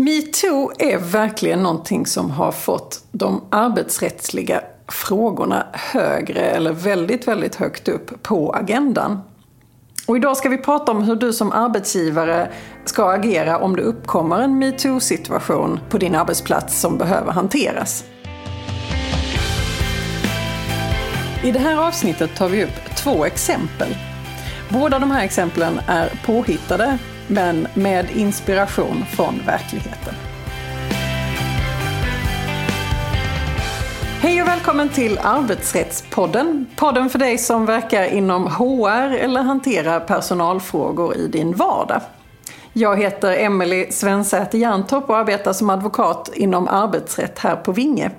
Metoo är verkligen någonting som har fått de arbetsrättsliga frågorna högre eller väldigt, väldigt högt upp på agendan. Och idag ska vi prata om hur du som arbetsgivare ska agera om det uppkommer en metoo-situation på din arbetsplats som behöver hanteras. I det här avsnittet tar vi upp två exempel. Båda de här exemplen är påhittade men med inspiration från verkligheten. Hej och välkommen till Arbetsrättspodden. Podden för dig som verkar inom HR eller hanterar personalfrågor i din vardag. Jag heter Emelie Svensäter Jerntorp och arbetar som advokat inom arbetsrätt här på Vinge.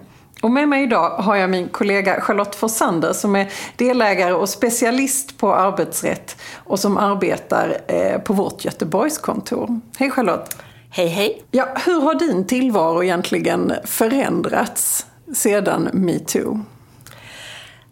Och med mig idag har jag min kollega Charlotte Forsander som är delägare och specialist på arbetsrätt och som arbetar eh, på vårt Göteborgskontor. Hej Charlotte! Hej hej! Ja, hur har din tillvaro egentligen förändrats sedan metoo?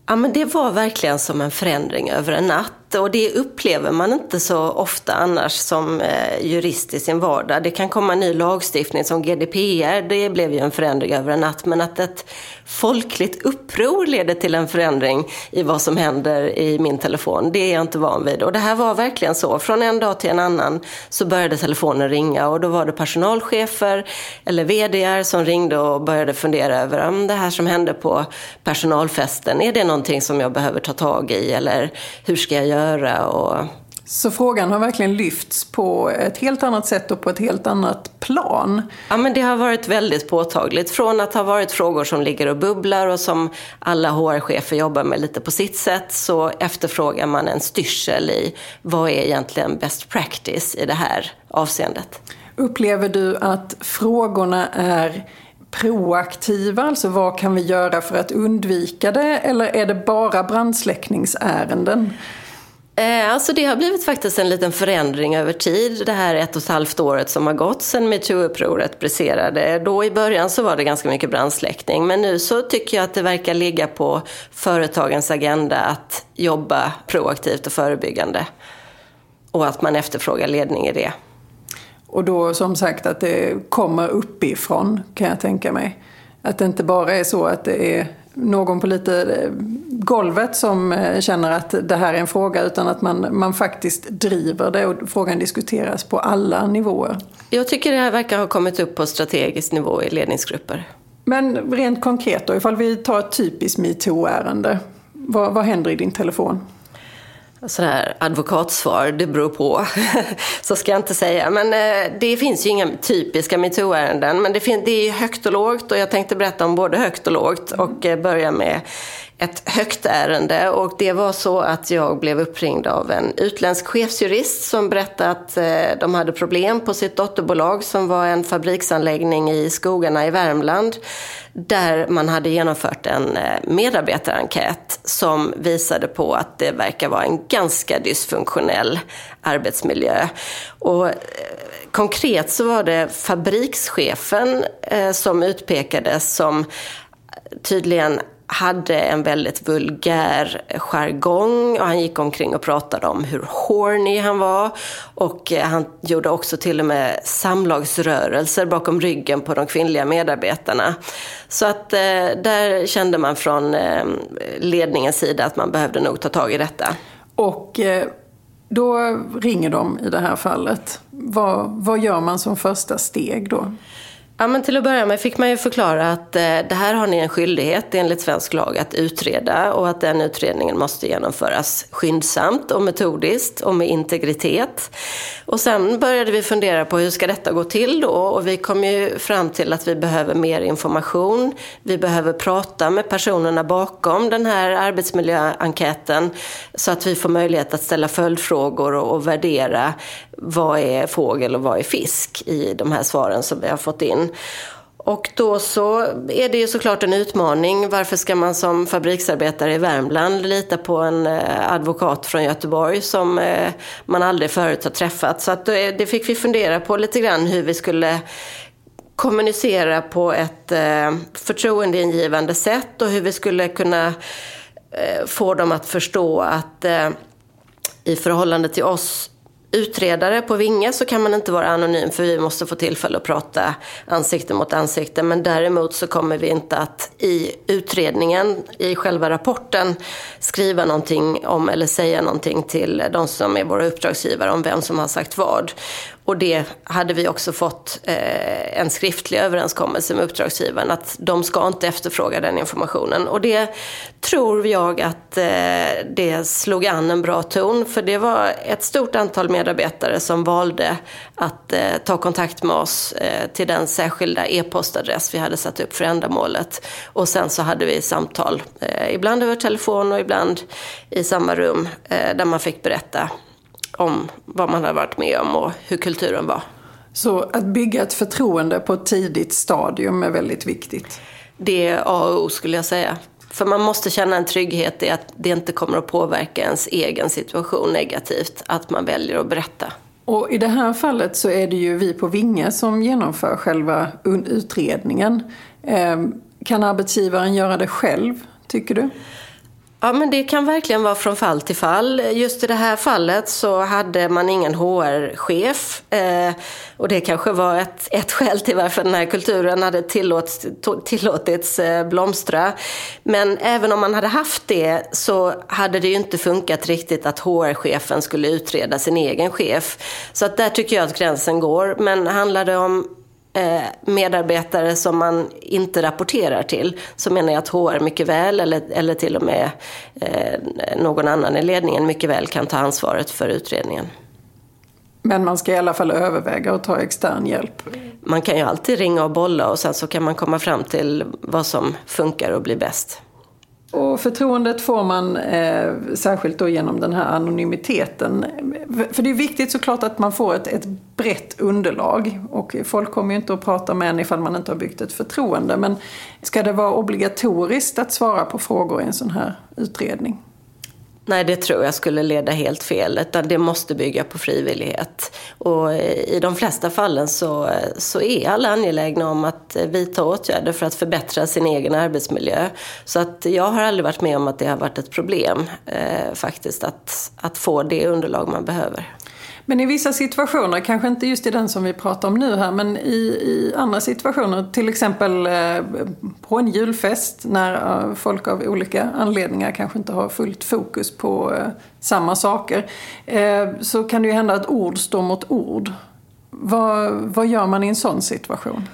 Ja, men det var verkligen som en förändring över en natt och det upplever man inte så ofta annars som eh, jurist i sin vardag. Det kan komma ny lagstiftning som GDPR, det blev ju en förändring över en natt. Men att ett folkligt uppror leder till en förändring i vad som händer i min telefon, det är jag inte van vid. Och det här var verkligen så. Från en dag till en annan så började telefonen ringa och då var det personalchefer eller VDR som ringde och började fundera över om det här som hände på personalfesten, är det någonting som jag behöver ta tag i eller hur ska jag göra? Göra. Och... Så frågan har verkligen lyfts på ett helt annat sätt och på ett helt annat plan? Ja, men det har varit väldigt påtagligt. Från att ha varit frågor som ligger och bubblar och som alla HR-chefer jobbar med lite på sitt sätt så efterfrågar man en styrsel i vad är egentligen best practice i det här avseendet. Upplever du att frågorna är proaktiva, alltså vad kan vi göra för att undvika det? Eller är det bara brandsläckningsärenden? Eh, alltså det har blivit faktiskt en liten förändring över tid. Det här ett och ett halvt året som har gått sedan metoo-upproret briserade. Då i början så var det ganska mycket brandsläckning. Men nu så tycker jag att det verkar ligga på företagens agenda att jobba proaktivt och förebyggande. Och att man efterfrågar ledning i det. Och då som sagt att det kommer uppifrån kan jag tänka mig. Att det inte bara är så att det är någon på lite golvet som eh, känner att det här är en fråga utan att man, man faktiskt driver det och frågan diskuteras på alla nivåer. Jag tycker det här verkar ha kommit upp på strategisk nivå i ledningsgrupper. Men rent konkret då, ifall vi tar ett typiskt metoo-ärende. Vad, vad händer i din telefon? Sådär advokatsvar, det beror på. så ska jag inte säga. Men eh, det finns ju inga typiska metoo-ärenden. Men det, det är högt och lågt och jag tänkte berätta om både högt och lågt. Och eh, börja med ett högt ärende och det var så att jag blev uppringd av en utländsk chefsjurist som berättade att eh, de hade problem på sitt dotterbolag som var en fabriksanläggning i skogarna i Värmland där man hade genomfört en eh, medarbetarenkät som visade på att det verkar vara en ganska dysfunktionell arbetsmiljö. Och eh, konkret så var det fabrikschefen som utpekades som tydligen hade en väldigt vulgär jargong och han gick omkring och pratade om hur horny han var. Och eh, han gjorde också till och med samlagsrörelser bakom ryggen på de kvinnliga medarbetarna. Så att eh, där kände man från eh, ledningens sida att man behövde nog ta tag i detta. Och eh, då ringer de i det här fallet. Vad, vad gör man som första steg då? Ja, men till att börja med fick man ju förklara att eh, det här har ni en skyldighet enligt svensk lag att utreda och att den utredningen måste genomföras skyndsamt och metodiskt och med integritet. Och sen började vi fundera på hur ska detta gå till då och vi kom ju fram till att vi behöver mer information. Vi behöver prata med personerna bakom den här arbetsmiljöenkäten så att vi får möjlighet att ställa följdfrågor och, och värdera vad är fågel och vad är fisk i de här svaren som vi har fått in. Och då så är det ju såklart en utmaning. Varför ska man som fabriksarbetare i Värmland lita på en eh, advokat från Göteborg som eh, man aldrig förut har träffat? Så att eh, det fick vi fundera på lite grann hur vi skulle kommunicera på ett förtroendeingivande sätt och hur vi skulle kunna få dem att förstå att i förhållande till oss utredare på Vinge så kan man inte vara anonym för vi måste få tillfälle att prata ansikte mot ansikte. Men däremot så kommer vi inte att i utredningen, i själva rapporten, skriva någonting om eller säga någonting till de som är våra uppdragsgivare om vem som har sagt vad. Och det hade vi också fått eh, en skriftlig överenskommelse med uppdragsgivaren att de ska inte efterfråga den informationen. Och det tror jag att eh, det slog an en bra ton för det var ett stort antal medarbetare som valde att eh, ta kontakt med oss eh, till den särskilda e-postadress vi hade satt upp för ändamålet. Och sen så hade vi samtal, eh, ibland över telefon och ibland i samma rum eh, där man fick berätta om vad man hade varit med om och hur kulturen var. Så att bygga ett förtroende på ett tidigt stadium är väldigt viktigt? Det är A och O skulle jag säga. För man måste känna en trygghet i att det inte kommer att påverka ens egen situation negativt, att man väljer att berätta. Och i det här fallet så är det ju vi på Vinge som genomför själva utredningen. Ehm, kan arbetsgivaren göra det själv, tycker du? Ja, men det kan verkligen vara från fall till fall. Just i det här fallet så hade man ingen HR-chef. Eh, och det kanske var ett, ett skäl till varför den här kulturen hade tillåts, tillåtits eh, blomstra. Men även om man hade haft det så hade det ju inte funkat riktigt att HR-chefen skulle utreda sin egen chef. Så att där tycker jag att gränsen går. Men handlar det om medarbetare som man inte rapporterar till så menar jag att HR mycket väl, eller, eller till och med eh, någon annan i ledningen mycket väl kan ta ansvaret för utredningen. Men man ska i alla fall överväga att ta extern hjälp? Man kan ju alltid ringa och bolla och sen så kan man komma fram till vad som funkar och blir bäst. Och förtroendet får man eh, särskilt då genom den här anonymiteten. För det är viktigt såklart att man får ett, ett brett underlag. Och folk kommer ju inte att prata med en ifall man inte har byggt ett förtroende. Men ska det vara obligatoriskt att svara på frågor i en sån här utredning? Nej, det tror jag skulle leda helt fel. Utan det måste bygga på frivillighet. Och eh, i de flesta fallen så, eh, så är alla angelägna om att eh, vidta åtgärder för att förbättra sin egen arbetsmiljö. Så att jag har aldrig varit med om att det har varit ett problem eh, faktiskt att, att få det underlag man behöver. Men i vissa situationer, kanske inte just i den som vi pratar om nu här, men i, i andra situationer, till exempel eh, på en julfest när eh, folk av olika anledningar kanske inte har fullt fokus på eh, samma saker, så kan det ju hända att ord står mot ord. Vad, vad gör man i en sån situation?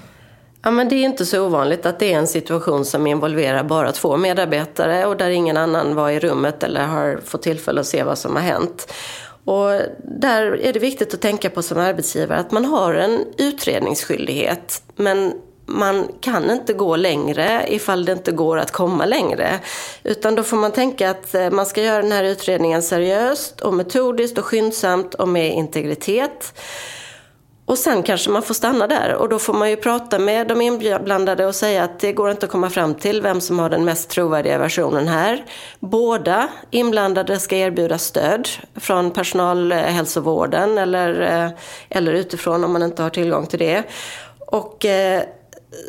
Ja, men det är inte så ovanligt att det är en situation som involverar bara två medarbetare och där ingen annan var i rummet eller har fått tillfälle att se vad som har hänt. Och där är det viktigt att tänka på som arbetsgivare att man har en utredningsskyldighet. Men man kan inte gå längre ifall det inte går att komma längre. Utan då får man tänka att eh, man ska göra den här utredningen seriöst och metodiskt och skyndsamt och med integritet. Och sen kanske man får stanna där och då får man ju prata med de inblandade och säga att det går inte att komma fram till vem som har den mest trovärdiga versionen här. Båda inblandade ska erbjuda stöd från personalhälsovården eller, eh, eller utifrån om man inte har tillgång till det. Och eh,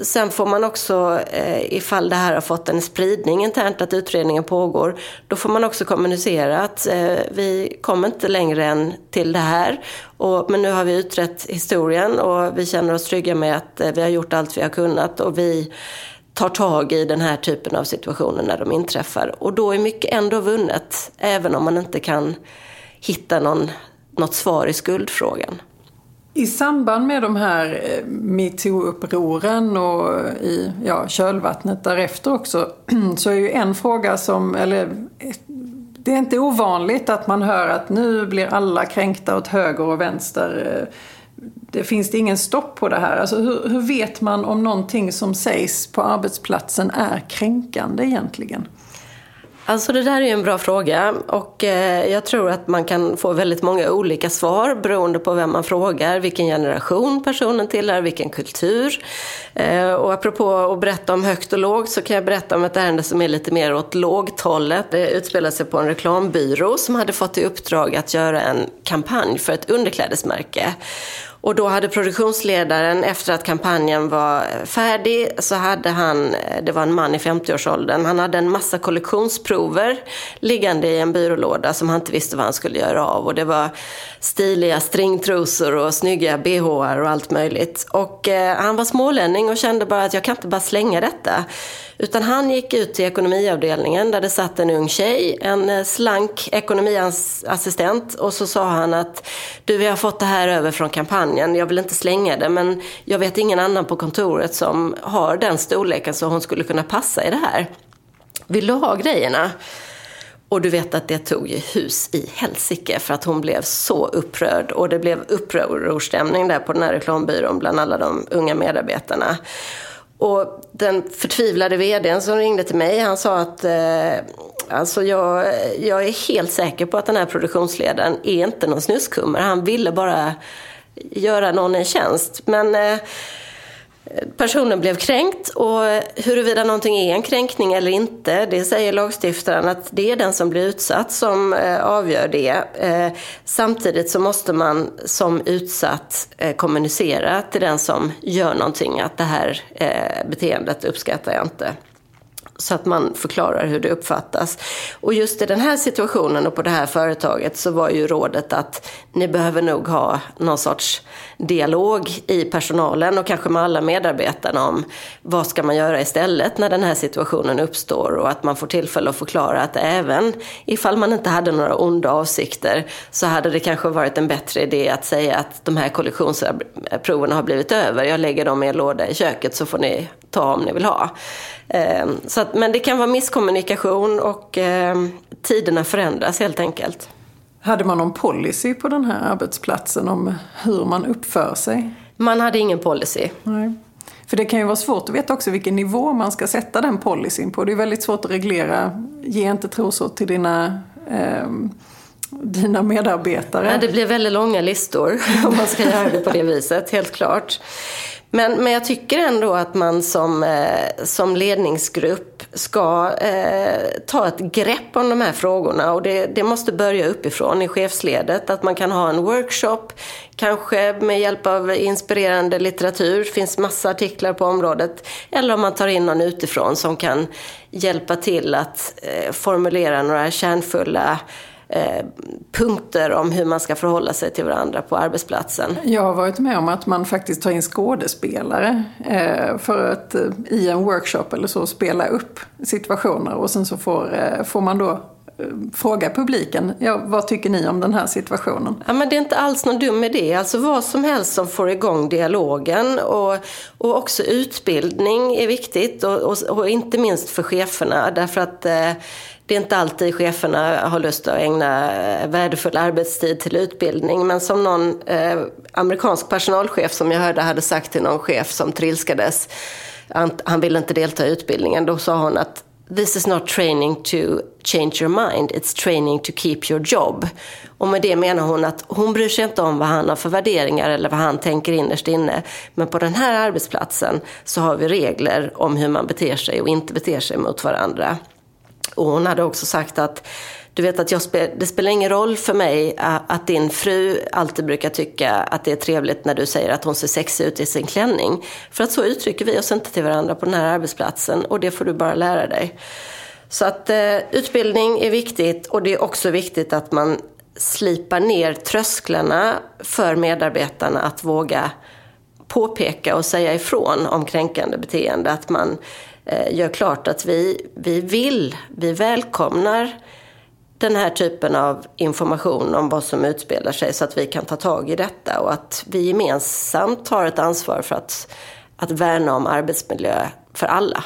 Sen får man också, eh, ifall det här har fått en spridning internt, att utredningen pågår, då får man också kommunicera att eh, vi kommer inte längre än till det här. Och, men nu har vi utrett historien och vi känner oss trygga med att eh, vi har gjort allt vi har kunnat och vi tar tag i den här typen av situationer när de inträffar. Och då är mycket ändå vunnet, även om man inte kan hitta någon, något svar i skuldfrågan. I samband med de här eh, metoo-upproren och eh, i ja, kölvattnet därefter också så är ju en fråga som, eller det är inte ovanligt att man hör att nu blir alla kränkta åt höger och vänster. Eh, det finns det ingen stopp på det här. Alltså hur, hur vet man om någonting som sägs på arbetsplatsen är kränkande egentligen? Alltså det där är en bra fråga och eh, jag tror att man kan få väldigt många olika svar beroende på vem man frågar, vilken generation personen tillhör, vilken kultur. Eh, och apropå att berätta om högt och lågt så kan jag berätta om ett ärende som är lite mer åt lågthållet. Det utspelar sig på en reklambyrå som hade fått i uppdrag att göra en kampanj för ett underklädesmärke. Och då hade produktionsledaren, efter att kampanjen var färdig, så hade han, det var en man i 50-årsåldern, han hade en massa kollektionsprover liggande i en byrålåda som han inte visste vad han skulle göra av. Och det var stiliga stringtrosor och snygga bh och allt möjligt. Och eh, han var smålänning och kände bara att jag kan inte bara slänga detta. Utan han gick ut till ekonomiavdelningen där det satt en ung tjej, en eh, slank ekonomiassistent och så sa han att du vi har fått det här över från kampanjen, jag vill inte slänga det men jag vet ingen annan på kontoret som har den storleken så hon skulle kunna passa i det här. Vill du ha grejerna? Och du vet att det tog ju hus i helsike för att hon blev så upprörd och det blev upprorstämning där på den här reklambyrån bland alla de unga medarbetarna. Och den förtvivlade vdn som ringde till mig, han sa att eh, alltså jag, jag är helt säker på att den här produktionsledaren är inte någon snuskummer. Han ville bara göra någon en tjänst. Men eh, Personen blev kränkt och huruvida någonting är en kränkning eller inte, det säger lagstiftaren att det är den som blir utsatt som eh, avgör det. Eh, samtidigt så måste man som utsatt eh, kommunicera till den som gör någonting att det här beteendet uppskattar jag inte så att man förklarar hur det uppfattas. Och just i den här situationen och på det här företaget så var ju rådet att ni behöver nog ha någon sorts dialog i personalen och kanske med alla medarbetarna om vad ska man göra istället när den här situationen uppstår och att man får tillfälle att förklara att även ifall man inte hade några onda avsikter så hade det kanske varit en bättre idé att säga att de här kollektionsproverna har blivit över. Jag lägger dem i en låda i köket så får ni ta om ni vill ha. Ehm, så att, men det kan vara misskommunikation och ehm, tiderna förändras helt enkelt. Hade man någon policy på den här arbetsplatsen om hur man uppför sig? Man hade ingen policy. Nej. För det kan ju vara svårt att veta också vilken nivå man ska sätta den policyn på. Det är väldigt svårt att reglera, ge inte trosor till dina eh, dina medarbetare. Ja, det blir väldigt långa listor om man ska göra det på det viset, helt klart. Men, men jag tycker ändå att man som, eh, som ledningsgrupp ska eh, ta ett grepp om de här frågorna och det, det måste börja uppifrån i chefsledet. Att man kan ha en workshop, kanske med hjälp av inspirerande litteratur, det finns massa artiklar på området. Eller om man tar in någon utifrån som kan hjälpa till att eh, formulera några kärnfulla Eh, punkter om hur man ska förhålla sig till varandra på arbetsplatsen. Jag har varit med om att man faktiskt tar in skådespelare eh, för att eh, i en workshop eller så spela upp situationer och sen så får, får man då fråga publiken, ja, vad tycker ni om den här situationen? Ja, men det är inte alls någon dum idé. Alltså vad som helst som får igång dialogen och, och också utbildning är viktigt och, och, och inte minst för cheferna därför att eh, det är inte alltid cheferna har lust att ägna eh, värdefull arbetstid till utbildning. Men som någon eh, amerikansk personalchef som jag hörde hade sagt till någon chef som trilskades, han, han ville inte delta i utbildningen, då sa hon att This is not training to change your mind, it's training to keep your job. Och med det menar hon att hon bryr sig inte om vad han har för värderingar eller vad han tänker innerst inne. Men på den här arbetsplatsen så har vi regler om hur man beter sig och inte beter sig mot varandra. Och hon hade också sagt att du vet att jag det spelar ingen roll för mig att din fru alltid brukar tycka att det är trevligt när du säger att hon ser sexig ut i sin klänning. För att så uttrycker vi oss inte till varandra på den här arbetsplatsen och det får du bara lära dig. Så att eh, utbildning är viktigt och det är också viktigt att man slipar ner trösklarna för medarbetarna att våga påpeka och säga ifrån om kränkande beteende. Att man Eh, gör klart att vi, vi vill, vi välkomnar den här typen av information om vad som utspelar sig så att vi kan ta tag i detta och att vi gemensamt har ett ansvar för att, att värna om arbetsmiljö för alla.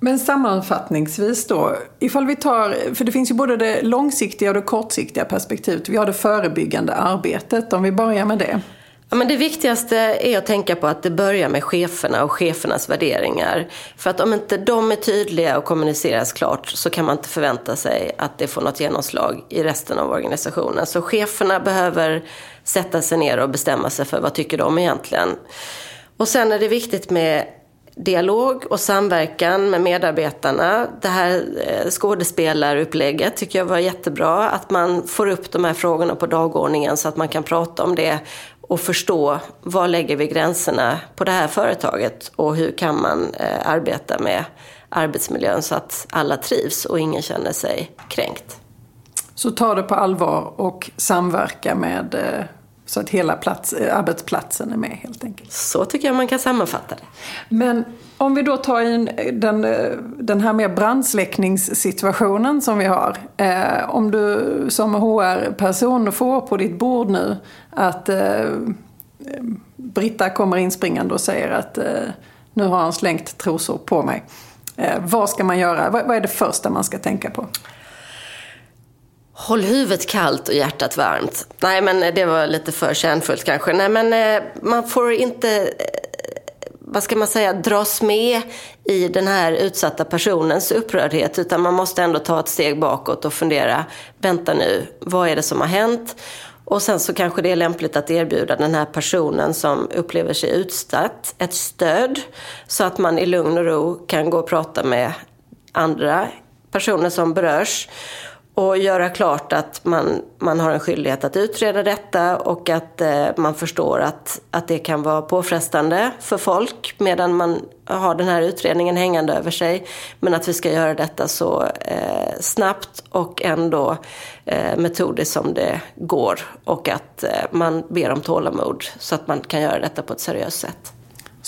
Men sammanfattningsvis då, ifall vi tar, för det finns ju både det långsiktiga och det kortsiktiga perspektivet. Vi har det förebyggande arbetet, om vi börjar med det. Ja, men det viktigaste är att tänka på att det börjar med cheferna och chefernas värderingar. För att om inte de är tydliga och kommuniceras klart så kan man inte förvänta sig att det får något genomslag i resten av organisationen. Så cheferna behöver sätta sig ner och bestämma sig för vad tycker de egentligen. Och sen är det viktigt med dialog och samverkan med medarbetarna. Det här eh, skådespelarupplägget tycker jag var jättebra. Att man får upp de här frågorna på dagordningen så att man kan prata om det och förstå var lägger vi gränserna på det här företaget och hur kan man eh, arbeta med arbetsmiljön så att alla trivs och ingen känner sig kränkt. Så ta det på allvar och samverka med eh, så att hela plats, eh, arbetsplatsen är med helt enkelt. Så tycker jag man kan sammanfatta det. Men om vi då tar in den, den här mer brandsläckningssituationen som vi har. Eh, om du som HR-person får på ditt bord nu att eh, Britta kommer inspringande och säger att eh, nu har han slängt trosor på mig. Eh, vad ska man göra? Vad, vad är det första man ska tänka på? Håll huvudet kallt och hjärtat varmt. Nej, men eh, det var lite för kärnfullt kanske. Nej, men eh, man får inte, eh, vad ska man säga, dras med i den här utsatta personens upprördhet. Utan man måste ändå ta ett steg bakåt och fundera, vänta nu, vad är det som har hänt? Och sen så kanske det är lämpligt att erbjuda den här personen som upplever sig utsatt ett stöd. Så att man i lugn och ro kan gå och prata med andra personer som berörs och göra klart att man, man har en skyldighet att utreda detta och att eh, man förstår att, att det kan vara påfrestande för folk medan man har den här utredningen hängande över sig. Men att vi ska göra detta så eh, snabbt och ändå eh, metodiskt som det går och att eh, man ber om tålamod så att man kan göra detta på ett seriöst sätt.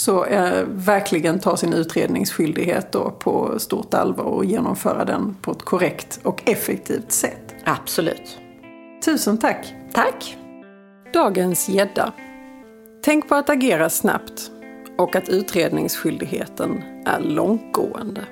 Så eh, verkligen ta sin utredningsskyldighet då på stort allvar och genomföra den på ett korrekt och effektivt sätt. Absolut. Tusen tack. Tack. Dagens gädda. Tänk på att agera snabbt och att utredningsskyldigheten är långtgående.